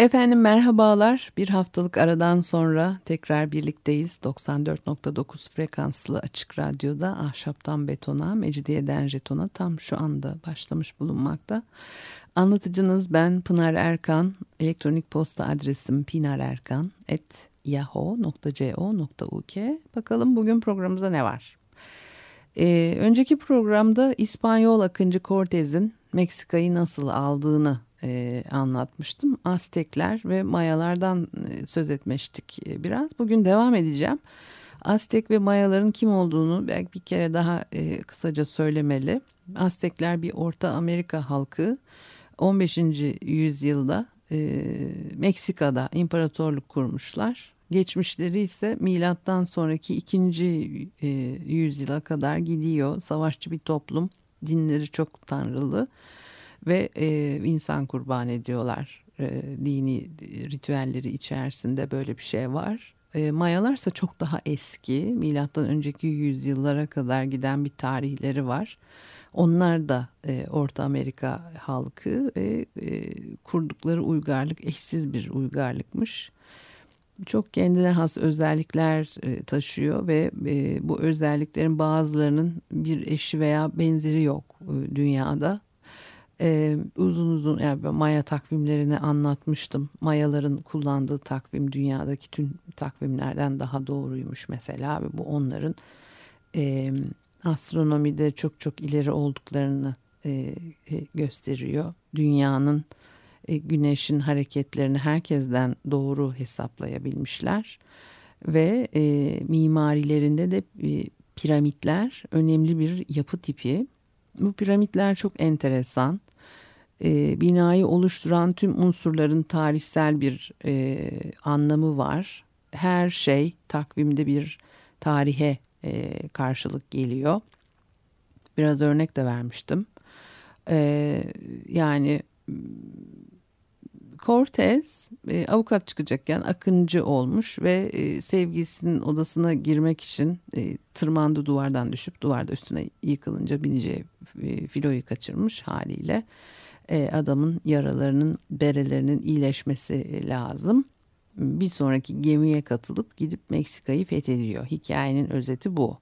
Efendim merhabalar. Bir haftalık aradan sonra tekrar birlikteyiz. 94.9 frekanslı açık radyoda Ahşaptan Betona, Mecidiyeden Jeton'a tam şu anda başlamış bulunmakta. Anlatıcınız ben Pınar Erkan. Elektronik posta adresim pinarerkan.yahoo.co.uk Bakalım bugün programımızda ne var? Ee, önceki programda İspanyol akıncı Cortez'in Meksika'yı nasıl aldığını e, anlatmıştım. Aztekler ve Mayalardan e, söz etmiştik e, biraz. Bugün devam edeceğim. Aztek ve Mayaların kim olduğunu belki bir kere daha e, kısaca söylemeli. Aztekler bir Orta Amerika halkı. 15. yüzyılda e, Meksika'da imparatorluk kurmuşlar. Geçmişleri ise milattan sonraki ikinci e, yüzyıla kadar gidiyor. Savaşçı bir toplum, dinleri çok tanrılı ve e, insan kurban ediyorlar. E, dini ritüelleri içerisinde böyle bir şey var. E, Mayalarsa çok daha eski, milattan önceki yüzyıllara kadar giden bir tarihleri var. Onlar da e, Orta Amerika halkı ve e, kurdukları uygarlık eşsiz bir uygarlıkmış. Çok kendine has özellikler e, taşıyor ve e, bu özelliklerin bazılarının bir eşi veya benzeri yok e, dünyada e, uzun uzun yani Maya takvimlerini anlatmıştım. Mayaların kullandığı takvim dünyadaki tüm takvimlerden daha doğruymuş mesela ve bu onların e, astronomide çok çok ileri olduklarını e, e, gösteriyor. Dünyanın e, güneşin hareketlerini herkesten doğru hesaplayabilmişler ve e, mimarilerinde de e, piramitler önemli bir yapı tipi. Bu piramitler çok enteresan. E, binayı oluşturan tüm unsurların tarihsel bir e, anlamı var. Her şey takvimde bir tarihe e, karşılık geliyor. Biraz örnek de vermiştim. E, yani Cortez e, avukat çıkacakken akıncı olmuş ve e, sevgilisinin odasına girmek için e, tırmandı duvardan düşüp duvarda üstüne yıkılınca bineceği e, filoyu kaçırmış haliyle adamın yaralarının berelerinin iyileşmesi lazım. Bir sonraki gemiye katılıp gidip Meksika'yı fethediyor. Hikayenin özeti bu.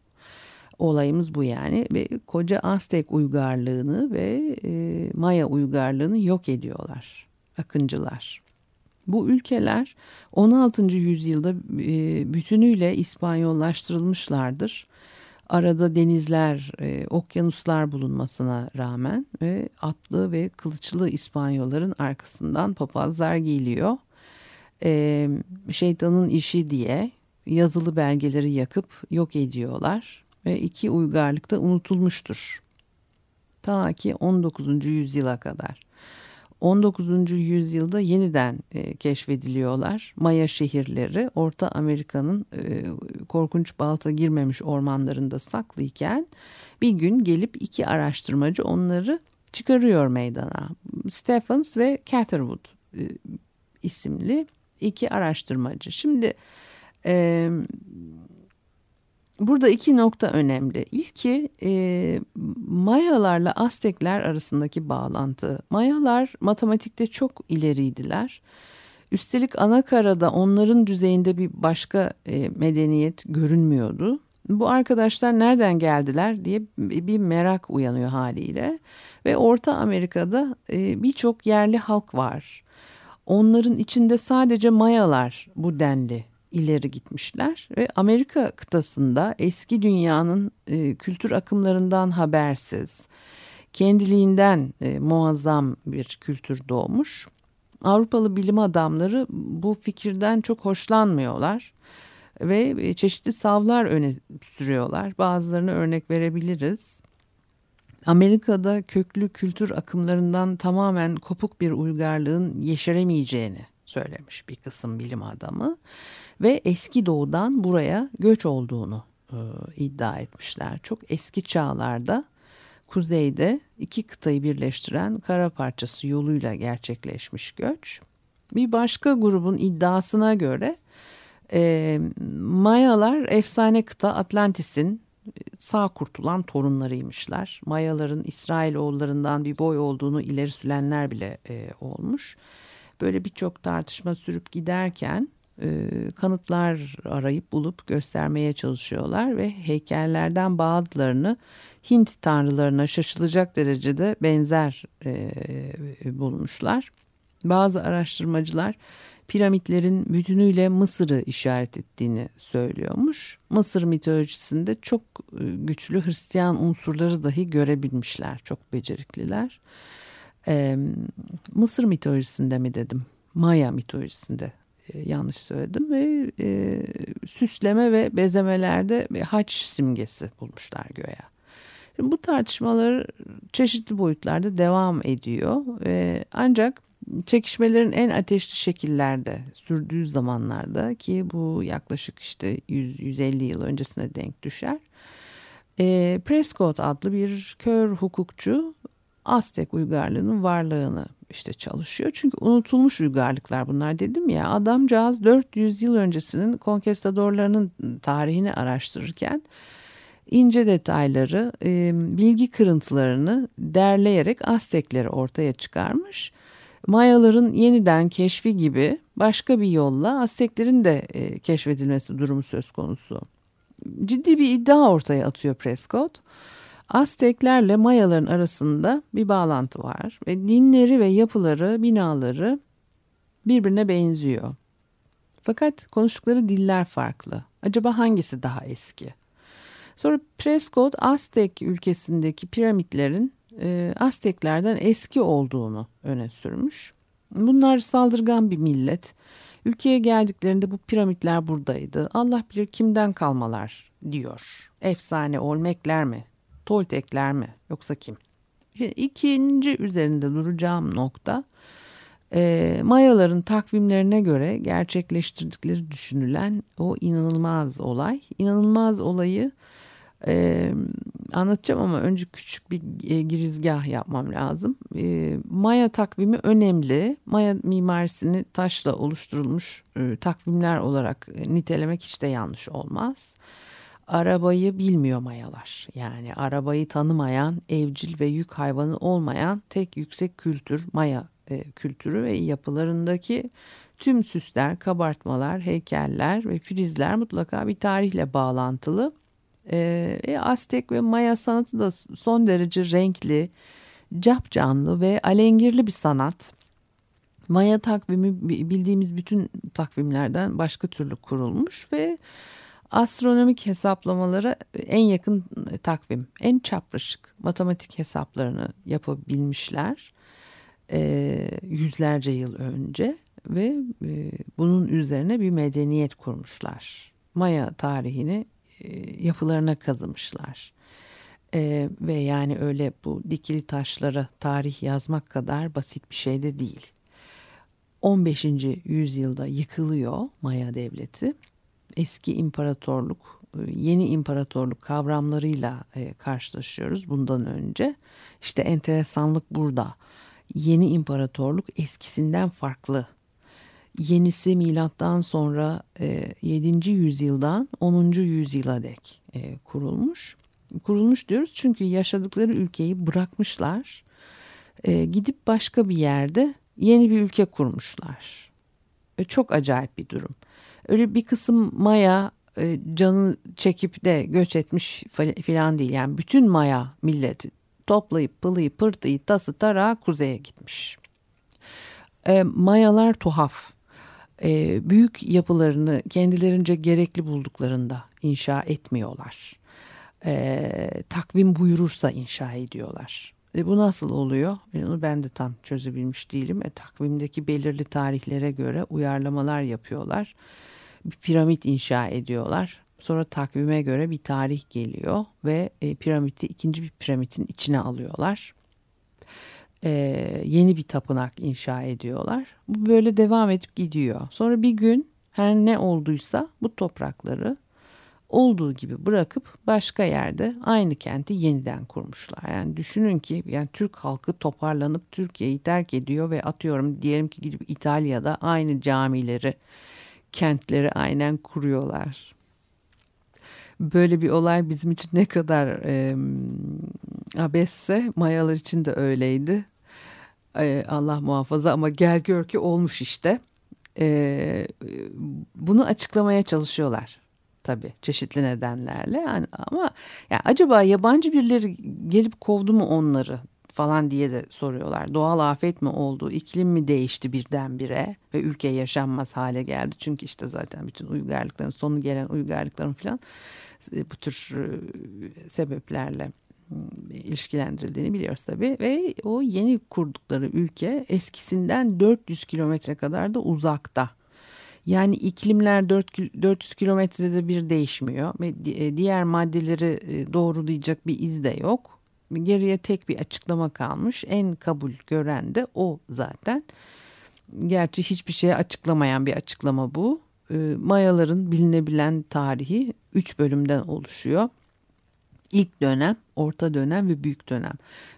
Olayımız bu yani ve koca Aztek uygarlığını ve e, Maya uygarlığını yok ediyorlar akıncılar. Bu ülkeler 16. yüzyılda e, bütünüyle İspanyollaştırılmışlardır. Arada denizler, e, okyanuslar bulunmasına rağmen ve atlı ve kılıçlı İspanyolların arkasından papazlar geliyor. E, şeytanın işi diye yazılı belgeleri yakıp yok ediyorlar ve iki uygarlık da unutulmuştur. Ta ki 19. yüzyıla kadar. 19. yüzyılda yeniden e, keşfediliyorlar. Maya şehirleri Orta Amerika'nın e, korkunç balta girmemiş ormanlarında saklıyken bir gün gelip iki araştırmacı onları çıkarıyor meydana. Stephens ve Catherwood e, isimli iki araştırmacı. Şimdi e, Burada iki nokta önemli. İlki e, Mayalarla Aztekler arasındaki bağlantı. Mayalar matematikte çok ileriydiler. Üstelik ana karada onların düzeyinde bir başka e, medeniyet görünmüyordu. Bu arkadaşlar nereden geldiler diye bir merak uyanıyor haliyle. Ve Orta Amerika'da e, birçok yerli halk var. Onların içinde sadece Mayalar bu denli ileri gitmişler ve Amerika kıtasında eski dünyanın e, kültür akımlarından habersiz, kendiliğinden e, muazzam bir kültür doğmuş. Avrupalı bilim adamları bu fikirden çok hoşlanmıyorlar ve e, çeşitli savlar öne sürüyorlar. Bazılarını örnek verebiliriz. Amerika'da köklü kültür akımlarından tamamen kopuk bir uygarlığın yeşeremeyeceğini söylemiş bir kısım bilim adamı ve eski doğudan buraya göç olduğunu e, iddia etmişler. Çok eski çağlarda kuzeyde iki kıtayı birleştiren kara parçası yoluyla gerçekleşmiş göç. Bir başka grubun iddiasına göre e, Mayalar efsane kıta Atlantis'in sağ kurtulan torunlarıymışlar. Mayaların İsrailoğullarından bir boy olduğunu ileri sürenler bile e, olmuş. Böyle birçok tartışma sürüp giderken e, kanıtlar arayıp bulup göstermeye çalışıyorlar ve heykellerden bazılarını Hint tanrılarına şaşılacak derecede benzer e, bulmuşlar. Bazı araştırmacılar piramitlerin bütünüyle Mısır'ı işaret ettiğini söylüyormuş. Mısır mitolojisinde çok e, güçlü Hristiyan unsurları dahi görebilmişler. Çok becerikliler. Ee, Mısır mitolojisinde mi dedim? Maya mitolojisinde yanlış söyledim ve e, süsleme ve bezemelerde bir haç simgesi bulmuşlar göya. Şimdi bu tartışmalar çeşitli boyutlarda devam ediyor. E, ancak çekişmelerin en ateşli şekillerde sürdüğü zamanlarda ki bu yaklaşık işte 100-150 yıl öncesine denk düşer. E, Prescott adlı bir kör hukukçu Aztek uygarlığının varlığını işte çalışıyor. Çünkü unutulmuş uygarlıklar bunlar dedim ya. Adamcağız 400 yıl öncesinin konkestadorlarının tarihini araştırırken ince detayları, e, bilgi kırıntılarını derleyerek Aztekleri ortaya çıkarmış. Mayaların yeniden keşfi gibi başka bir yolla Azteklerin de e, keşfedilmesi durumu söz konusu. Ciddi bir iddia ortaya atıyor Prescott. Azteklerle Mayaların arasında bir bağlantı var ve dinleri ve yapıları, binaları birbirine benziyor. Fakat konuştukları diller farklı. Acaba hangisi daha eski? Sonra Prescott Aztek ülkesindeki piramitlerin e, Azteklerden eski olduğunu öne sürmüş. Bunlar saldırgan bir millet. Ülkeye geldiklerinde bu piramitler buradaydı. Allah bilir kimden kalmalar diyor. Efsane Olmekler mi? Toltekler mi? Yoksa kim? İkinci üzerinde duracağım nokta e, Mayaların takvimlerine göre gerçekleştirdikleri düşünülen o inanılmaz olay. İnanılmaz olayı ee, anlatacağım ama önce küçük bir e, girizgah yapmam lazım. Ee, Maya takvimi önemli. Maya mimarisini taşla oluşturulmuş e, takvimler olarak e, nitelemek hiç de yanlış olmaz. Arabayı bilmiyor Mayalar. Yani arabayı tanımayan, evcil ve yük hayvanı olmayan tek yüksek kültür Maya e, kültürü ve yapılarındaki tüm süsler, kabartmalar, heykeller ve frizler mutlaka bir tarihle bağlantılı e, Aztek ve Maya sanatı da son derece renkli, cap canlı ve alengirli bir sanat. Maya takvimi bildiğimiz bütün takvimlerden başka türlü kurulmuş ve astronomik hesaplamalara en yakın takvim, en çapraşık matematik hesaplarını yapabilmişler e, yüzlerce yıl önce ve e, bunun üzerine bir medeniyet kurmuşlar. Maya tarihini e, yapılarına kazımışlar. E, ve yani öyle bu dikili taşlara tarih yazmak kadar basit bir şey de değil. 15. yüzyılda yıkılıyor Maya devleti. Eski imparatorluk, e, yeni imparatorluk kavramlarıyla e, karşılaşıyoruz bundan önce. İşte enteresanlık burada. Yeni imparatorluk eskisinden farklı yenisi milattan sonra e, 7. yüzyıldan 10. yüzyıla dek e, kurulmuş. Kurulmuş diyoruz çünkü yaşadıkları ülkeyi bırakmışlar. E, gidip başka bir yerde yeni bir ülke kurmuşlar. E, çok acayip bir durum. Öyle bir kısım Maya e, canı çekip de göç etmiş filan değil. Yani bütün Maya milleti toplayıp pılıyı pırtıyı tası tarağı kuzeye gitmiş. E, Mayalar tuhaf e, büyük yapılarını kendilerince gerekli bulduklarında inşa etmiyorlar. E, takvim buyurursa inşa ediyorlar. E, bu nasıl oluyor? Onu ben de tam çözebilmiş değilim. E, takvimdeki belirli tarihlere göre uyarlamalar yapıyorlar. Bir piramit inşa ediyorlar. Sonra takvime göre bir tarih geliyor ve e, piramidi ikinci bir piramidin içine alıyorlar e, yeni bir tapınak inşa ediyorlar. Bu böyle devam edip gidiyor. Sonra bir gün her ne olduysa bu toprakları olduğu gibi bırakıp başka yerde aynı kenti yeniden kurmuşlar. Yani düşünün ki yani Türk halkı toparlanıp Türkiye'yi terk ediyor ve atıyorum diyelim ki gidip İtalya'da aynı camileri, kentleri aynen kuruyorlar. Böyle bir olay bizim için ne kadar e, abesse Mayalar için de öyleydi. E, Allah muhafaza ama gel gör ki olmuş işte. E, bunu açıklamaya çalışıyorlar tabii çeşitli nedenlerle yani ama yani acaba yabancı birileri gelip kovdu mu onları falan diye de soruyorlar. Doğal afet mi oldu, iklim mi değişti birdenbire ve ülke yaşanmaz hale geldi. Çünkü işte zaten bütün uygarlıkların sonu gelen uygarlıkların falan bu tür e, sebeplerle ilişkilendirildiğini biliyoruz tabii ve o yeni kurdukları ülke eskisinden 400 kilometre kadar da uzakta. Yani iklimler 400 kilometrede bir değişmiyor ve e, diğer maddeleri e, doğrulayacak bir iz de yok. Geriye tek bir açıklama kalmış. En kabul gören de o zaten. Gerçi hiçbir şeye açıklamayan bir açıklama bu. E, Mayaların bilinebilen tarihi 3 bölümden oluşuyor. İlk dönem, orta dönem ve büyük dönem.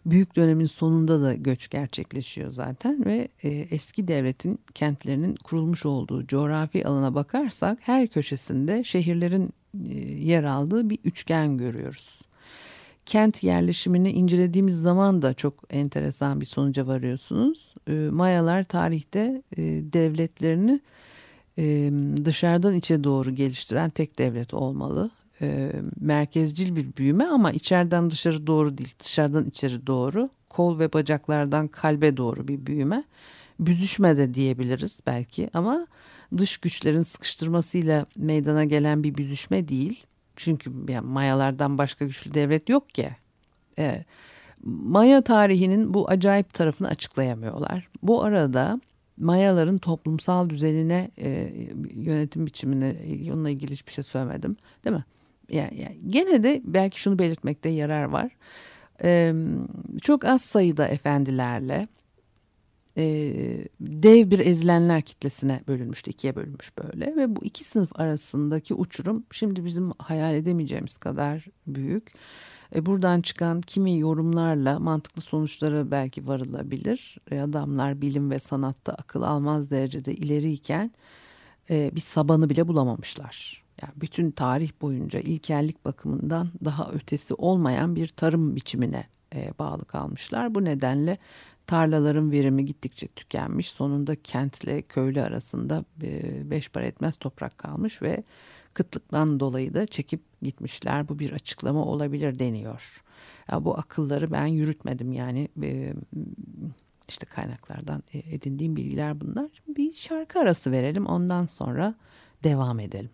Büyük dönemin sonunda da göç gerçekleşiyor zaten ve e, eski devletin kentlerinin kurulmuş olduğu coğrafi alana bakarsak her köşesinde şehirlerin e, yer aldığı bir üçgen görüyoruz. Kent yerleşimini incelediğimiz zaman da çok enteresan bir sonuca varıyorsunuz. E, Mayalar tarihte e, devletlerini e, dışarıdan içe doğru geliştiren tek devlet olmalı. E, merkezcil bir büyüme ama içeriden dışarı doğru değil dışarıdan içeri doğru kol ve bacaklardan kalbe doğru bir büyüme. Büzüşme de diyebiliriz belki ama dış güçlerin sıkıştırmasıyla meydana gelen bir büzüşme değil çünkü yani mayalardan başka güçlü devlet yok ki e, Maya tarihinin bu acayip tarafını açıklayamıyorlar bu arada Mayaların toplumsal düzenine, e, yönetim biçimine, onunla ilgili hiçbir şey söylemedim. Değil mi? yani, yani gene de belki şunu belirtmekte yarar var. Ee, çok az sayıda efendilerle e, dev bir ezilenler kitlesine bölünmüştü. ikiye bölünmüş böyle ve bu iki sınıf arasındaki uçurum şimdi bizim hayal edemeyeceğimiz kadar büyük. E, buradan çıkan kimi yorumlarla mantıklı sonuçlara belki varılabilir. E, adamlar bilim ve sanatta akıl almaz derecede ileriyken e, bir sabanı bile bulamamışlar yani bütün tarih boyunca ilkellik bakımından daha ötesi olmayan bir tarım biçimine e, bağlı kalmışlar. Bu nedenle tarlaların verimi gittikçe tükenmiş. Sonunda kentle köylü arasında e, beş para etmez toprak kalmış ve kıtlıktan dolayı da çekip gitmişler. Bu bir açıklama olabilir deniyor. Ya bu akılları ben yürütmedim yani e, işte kaynaklardan e, edindiğim bilgiler bunlar. Bir şarkı arası verelim ondan sonra devam edelim.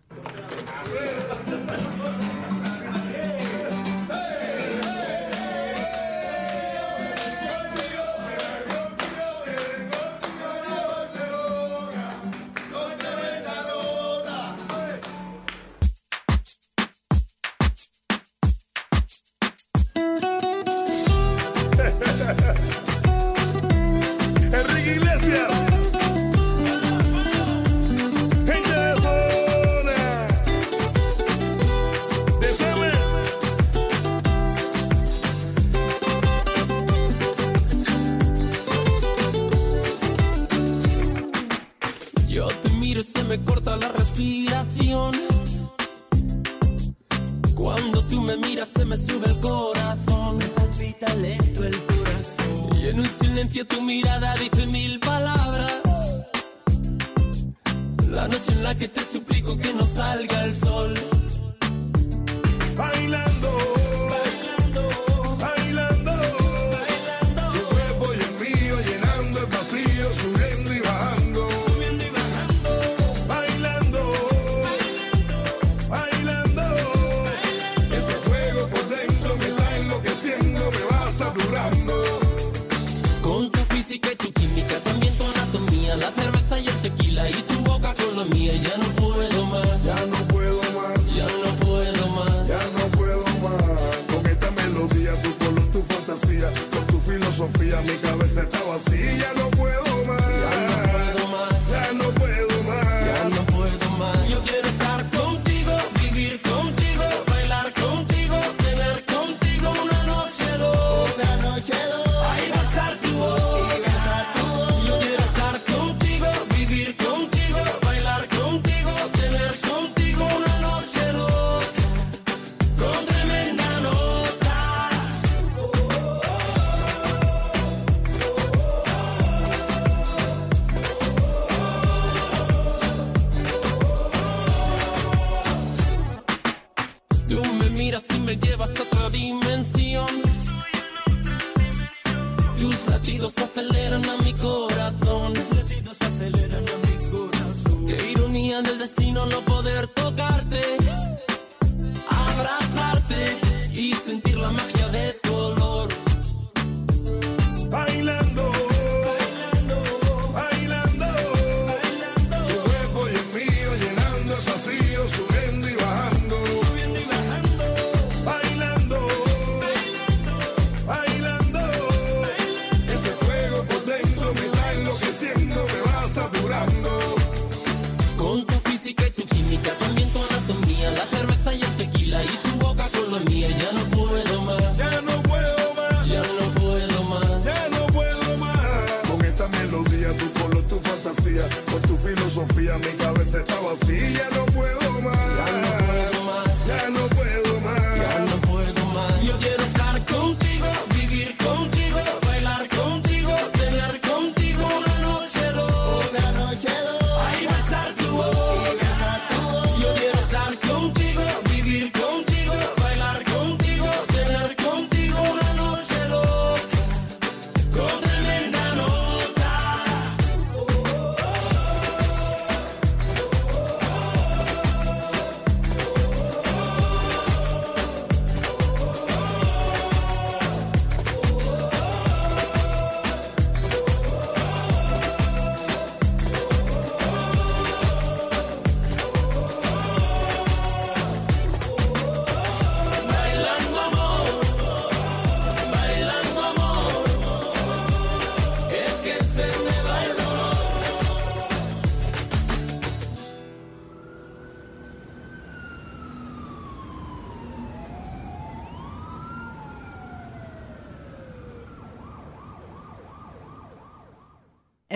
música y tu química, también tu anatomía, la cerveza y el tequila y tu boca con la mía. Ya no puedo más, ya no puedo más, ya no puedo más, ya no puedo más. Con esta melodía, tu color, tu fantasía, con tu filosofía, mi cabeza está vacía.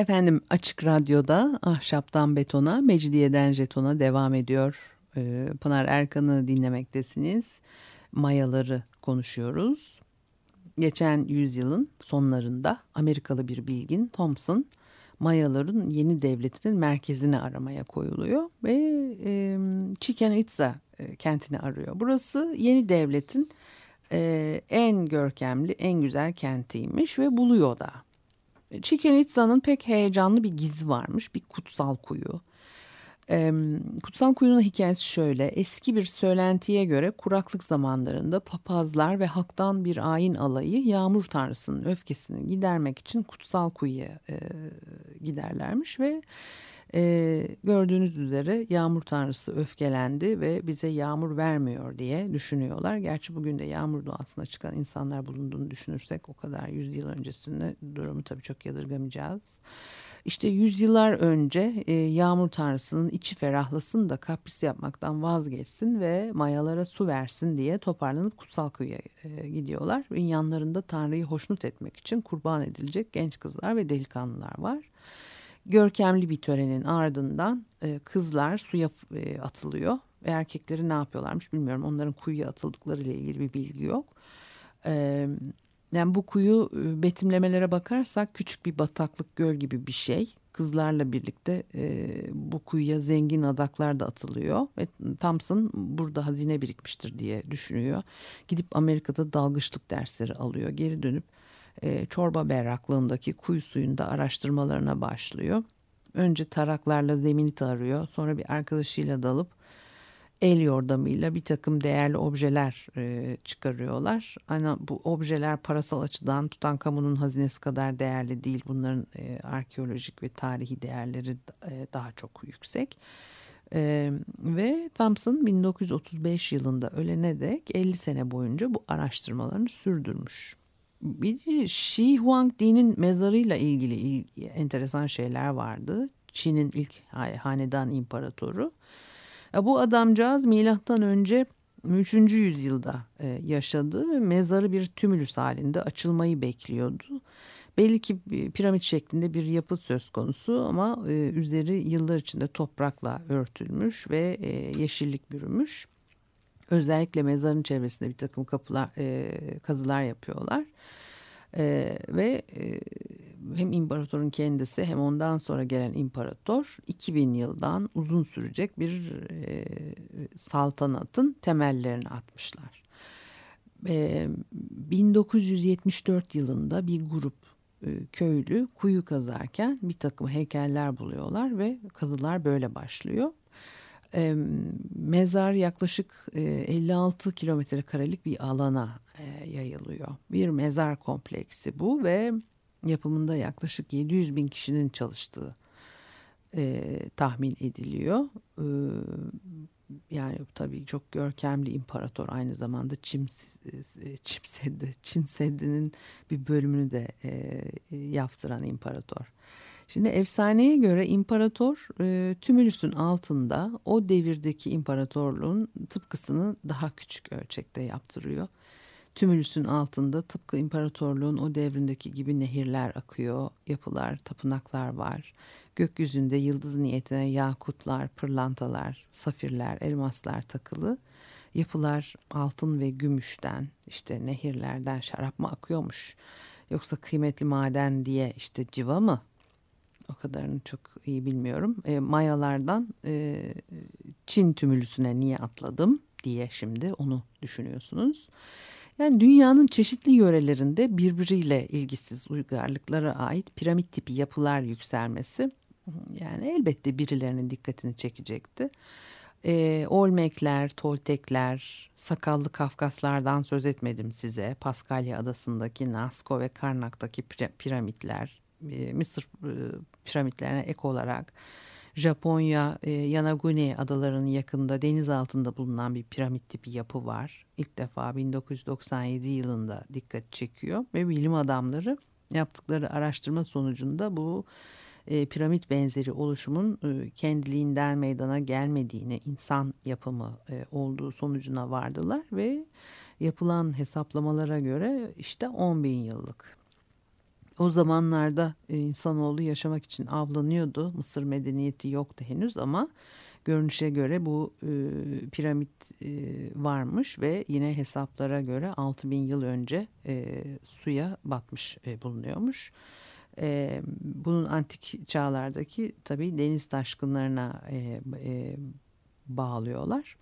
Efendim Açık Radyo'da Ahşaptan Betona, Mecidiyeden Jeton'a devam ediyor. Ee, Pınar Erkan'ı dinlemektesiniz. Mayaları konuşuyoruz. Geçen yüzyılın sonlarında Amerikalı bir bilgin Thompson Mayaların yeni devletinin merkezini aramaya koyuluyor ve e, Chichen Itza e, kentini arıyor. Burası yeni devletin e, en görkemli, en güzel kentiymiş ve buluyor da. Chichen Itza'nın pek heyecanlı bir gizi varmış. Bir kutsal kuyu. Ee, kutsal kuyunun hikayesi şöyle. Eski bir söylentiye göre kuraklık zamanlarında papazlar ve halktan bir ayin alayı yağmur tanrısının öfkesini gidermek için kutsal kuyuya e, giderlermiş ve e, gördüğünüz üzere yağmur tanrısı öfkelendi ve bize yağmur vermiyor diye düşünüyorlar. Gerçi bugün de yağmur doğasına çıkan insanlar bulunduğunu düşünürsek o kadar yüzyıl öncesinde durumu tabii çok yadırgamayacağız. İşte yüzyıllar önce e, yağmur tanrısının içi ferahlasın da kapris yapmaktan vazgeçsin ve mayalara su versin diye toparlanıp kutsal kuyuya e, gidiyorlar. Ve yanlarında tanrıyı hoşnut etmek için kurban edilecek genç kızlar ve delikanlılar var. Görkemli bir törenin ardından e, kızlar suya e, atılıyor ve erkekleri ne yapıyorlarmış bilmiyorum. Onların kuyuya atıldıkları ile ilgili bir bilgi yok. E, yani bu kuyu betimlemelere bakarsak küçük bir bataklık göl gibi bir şey. Kızlarla birlikte bu kuyuya zengin adaklar da atılıyor. Ve Thompson burada hazine birikmiştir diye düşünüyor. Gidip Amerika'da dalgıçlık dersleri alıyor. Geri dönüp e, çorba berraklığındaki kuyu suyunda araştırmalarına başlıyor. Önce taraklarla zemini tarıyor. Sonra bir arkadaşıyla dalıp el yordamıyla bir takım değerli objeler e, çıkarıyorlar. Ama bu objeler parasal açıdan Tutankamon'un hazinesi kadar değerli değil. Bunların e, arkeolojik ve tarihi değerleri daha çok yüksek. E, ve Thompson 1935 yılında ölene dek 50 sene boyunca bu araştırmalarını sürdürmüş. Bir Shi Huangdi'nin mezarıyla ilgili il- enteresan şeyler vardı. Çin'in ilk ha- hanedan imparatoru. Bu adamcağız milattan önce 3. yüzyılda e, yaşadı ve mezarı bir tümülüs halinde açılmayı bekliyordu. Belli ki piramit şeklinde bir yapı söz konusu ama e, üzeri yıllar içinde toprakla örtülmüş ve e, yeşillik bürümüş. Özellikle mezarın çevresinde bir takım kapılar, e, kazılar yapıyorlar. E, ve e, hem imparatorun kendisi hem ondan sonra gelen imparator 2000 yıldan uzun sürecek bir e, saltanatın temellerini atmışlar. E, 1974 yılında bir grup e, köylü kuyu kazarken bir takım heykeller buluyorlar ve kazılar böyle başlıyor. E, mezar yaklaşık e, 56 kilometre karelik bir alana e, yayılıyor. Bir mezar kompleksi bu ve yapımında yaklaşık 700 bin kişinin çalıştığı e, tahmin ediliyor. E, yani tabii çok görkemli imparator aynı zamanda Çin, Çin Seddi, Çin Seddi'nin bir bölümünü de e, yaptıran imparator. Şimdi efsaneye göre imparator e, tümülüsün altında o devirdeki imparatorluğun tıpkısını daha küçük ölçekte yaptırıyor. Tümülüsün altında tıpkı imparatorluğun o devrindeki gibi nehirler akıyor, yapılar, tapınaklar var. Gökyüzünde yıldız niyetine yakutlar, pırlantalar, safirler, elmaslar takılı. Yapılar altın ve gümüşten, işte nehirlerden şarap mı akıyormuş? Yoksa kıymetli maden diye işte civa mı? O kadarını çok iyi bilmiyorum. E, Mayalardan e, Çin tümülüsüne niye atladım diye şimdi onu düşünüyorsunuz. Yani dünyanın çeşitli yörelerinde birbiriyle ilgisiz uygarlıklara ait piramit tipi yapılar yükselmesi yani elbette birilerinin dikkatini çekecekti. E, Olmekler, Toltekler, sakallı Kafkaslardan söz etmedim size. Paskalya adasındaki Nasko ve Karnak'taki piramitler, e, Mısır e, piramitlerine ek olarak Japonya, e, Yanaguni adalarının yakında deniz altında bulunan bir piramit tipi yapı var. İlk defa 1997 yılında dikkat çekiyor ve bilim adamları yaptıkları araştırma sonucunda bu e, piramit benzeri oluşumun kendiliğinden meydana gelmediğine, insan yapımı olduğu sonucuna vardılar ve yapılan hesaplamalara göre işte 10 bin yıllık. O zamanlarda e, insanoğlu yaşamak için avlanıyordu. Mısır medeniyeti yoktu henüz ama görünüşe göre bu e, piramit e, varmış ve yine hesaplara göre 6000 yıl önce e, suya batmış e, bulunuyormuş. E, bunun antik çağlardaki tabii deniz taşkınlarına e, e, bağlıyorlar.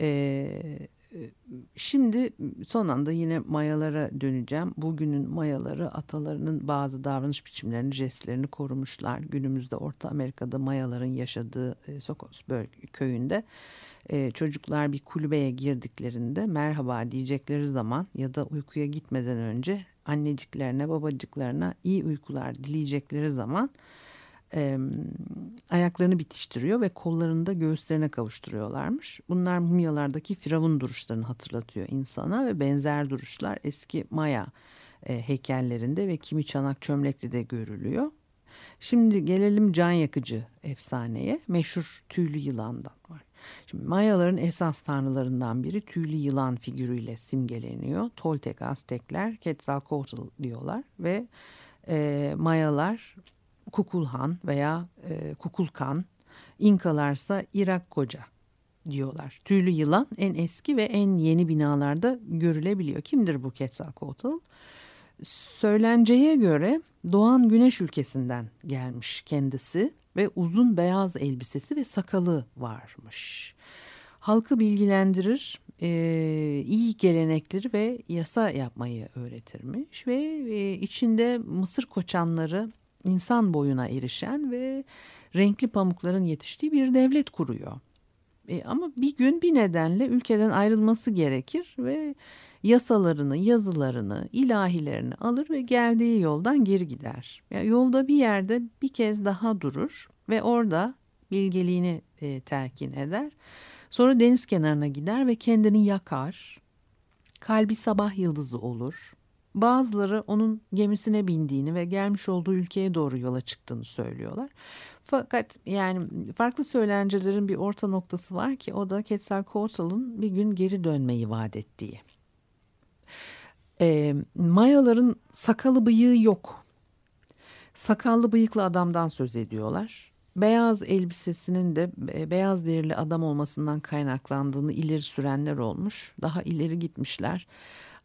E, Şimdi son anda yine mayalara döneceğim. Bugünün mayaları atalarının bazı davranış biçimlerini, jestlerini korumuşlar. Günümüzde Orta Amerika'da mayaların yaşadığı e, Sokos köyünde e, çocuklar bir kulübeye girdiklerinde merhaba diyecekleri zaman ya da uykuya gitmeden önce anneciklerine, babacıklarına iyi uykular dileyecekleri zaman e, ayaklarını bitiştiriyor ve kollarını da göğüslerine kavuşturuyorlarmış. Bunlar mumyalardaki firavun duruşlarını hatırlatıyor insana ve benzer duruşlar eski Maya e, heykellerinde ve kimi çanak çömlekte de görülüyor. Şimdi gelelim can yakıcı efsaneye. Meşhur tüylü yılandan var. Şimdi Mayaların esas tanrılarından biri tüylü yılan figürüyle simgeleniyor. Toltek Aztekler Quetzalcoatl diyorlar ve e, Mayalar Kukulhan veya e, Kukulkan, İnkalarsa Irak Koca diyorlar. Tüylü yılan en eski ve en yeni binalarda görülebiliyor. Kimdir bu Quetzalcoatl? Söylenceye göre doğan güneş ülkesinden gelmiş kendisi ve uzun beyaz elbisesi ve sakalı varmış. Halkı bilgilendirir, e, iyi gelenekleri ve yasa yapmayı öğretirmiş ve e, içinde Mısır koçanları insan boyuna erişen ve renkli pamukların yetiştiği bir devlet kuruyor. E, ama bir gün bir nedenle ülkeden ayrılması gerekir ve yasalarını, yazılarını, ilahilerini alır ve geldiği yoldan geri gider. Yani yolda bir yerde bir kez daha durur ve orada bilgeliğini e, telkin eder. Sonra deniz kenarına gider ve kendini yakar. Kalbi sabah yıldızı olur. Bazıları onun gemisine bindiğini ve gelmiş olduğu ülkeye doğru yola çıktığını söylüyorlar. Fakat yani farklı söylencelerin bir orta noktası var ki o da Quetzalcoatl'ın bir gün geri dönmeyi vaat ettiği. E, Mayaların sakalı bıyığı yok. Sakallı bıyıklı adamdan söz ediyorlar. Beyaz elbisesinin de beyaz derili adam olmasından kaynaklandığını ileri sürenler olmuş. Daha ileri gitmişler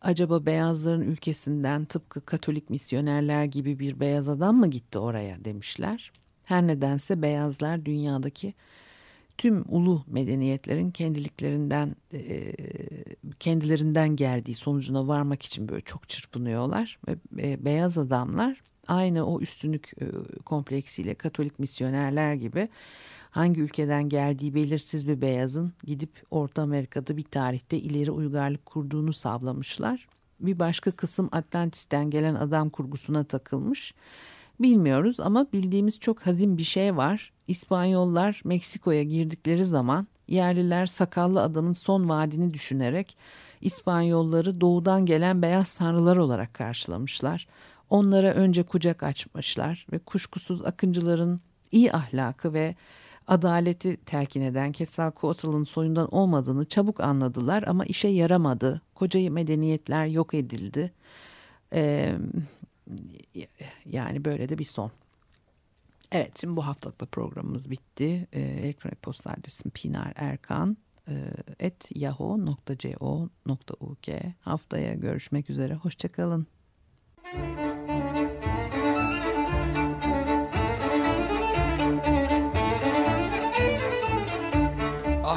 acaba beyazların ülkesinden tıpkı Katolik misyonerler gibi bir beyaz adam mı gitti oraya demişler. Her nedense beyazlar dünyadaki tüm ulu medeniyetlerin kendiliklerinden e, kendilerinden geldiği sonucuna varmak için böyle çok çırpınıyorlar ve e, beyaz adamlar aynı o üstünlük e, kompleksiyle Katolik misyonerler gibi hangi ülkeden geldiği belirsiz bir beyazın gidip Orta Amerika'da bir tarihte ileri uygarlık kurduğunu savlamışlar. Bir başka kısım Atlantis'ten gelen adam kurgusuna takılmış. Bilmiyoruz ama bildiğimiz çok hazin bir şey var. İspanyollar Meksiko'ya girdikleri zaman yerliler sakallı adamın son vaadini düşünerek İspanyolları doğudan gelen beyaz tanrılar olarak karşılamışlar. Onlara önce kucak açmışlar ve kuşkusuz akıncıların iyi ahlakı ve adaleti telkin eden Quetzalcoatl'ın soyundan olmadığını çabuk anladılar ama işe yaramadı. Koca medeniyetler yok edildi. Ee, yani böyle de bir son. Evet şimdi bu haftalık da programımız bitti. Ee, elektronik posta adresim pinarerkan et yahoo.co.uk haftaya görüşmek üzere hoşçakalın.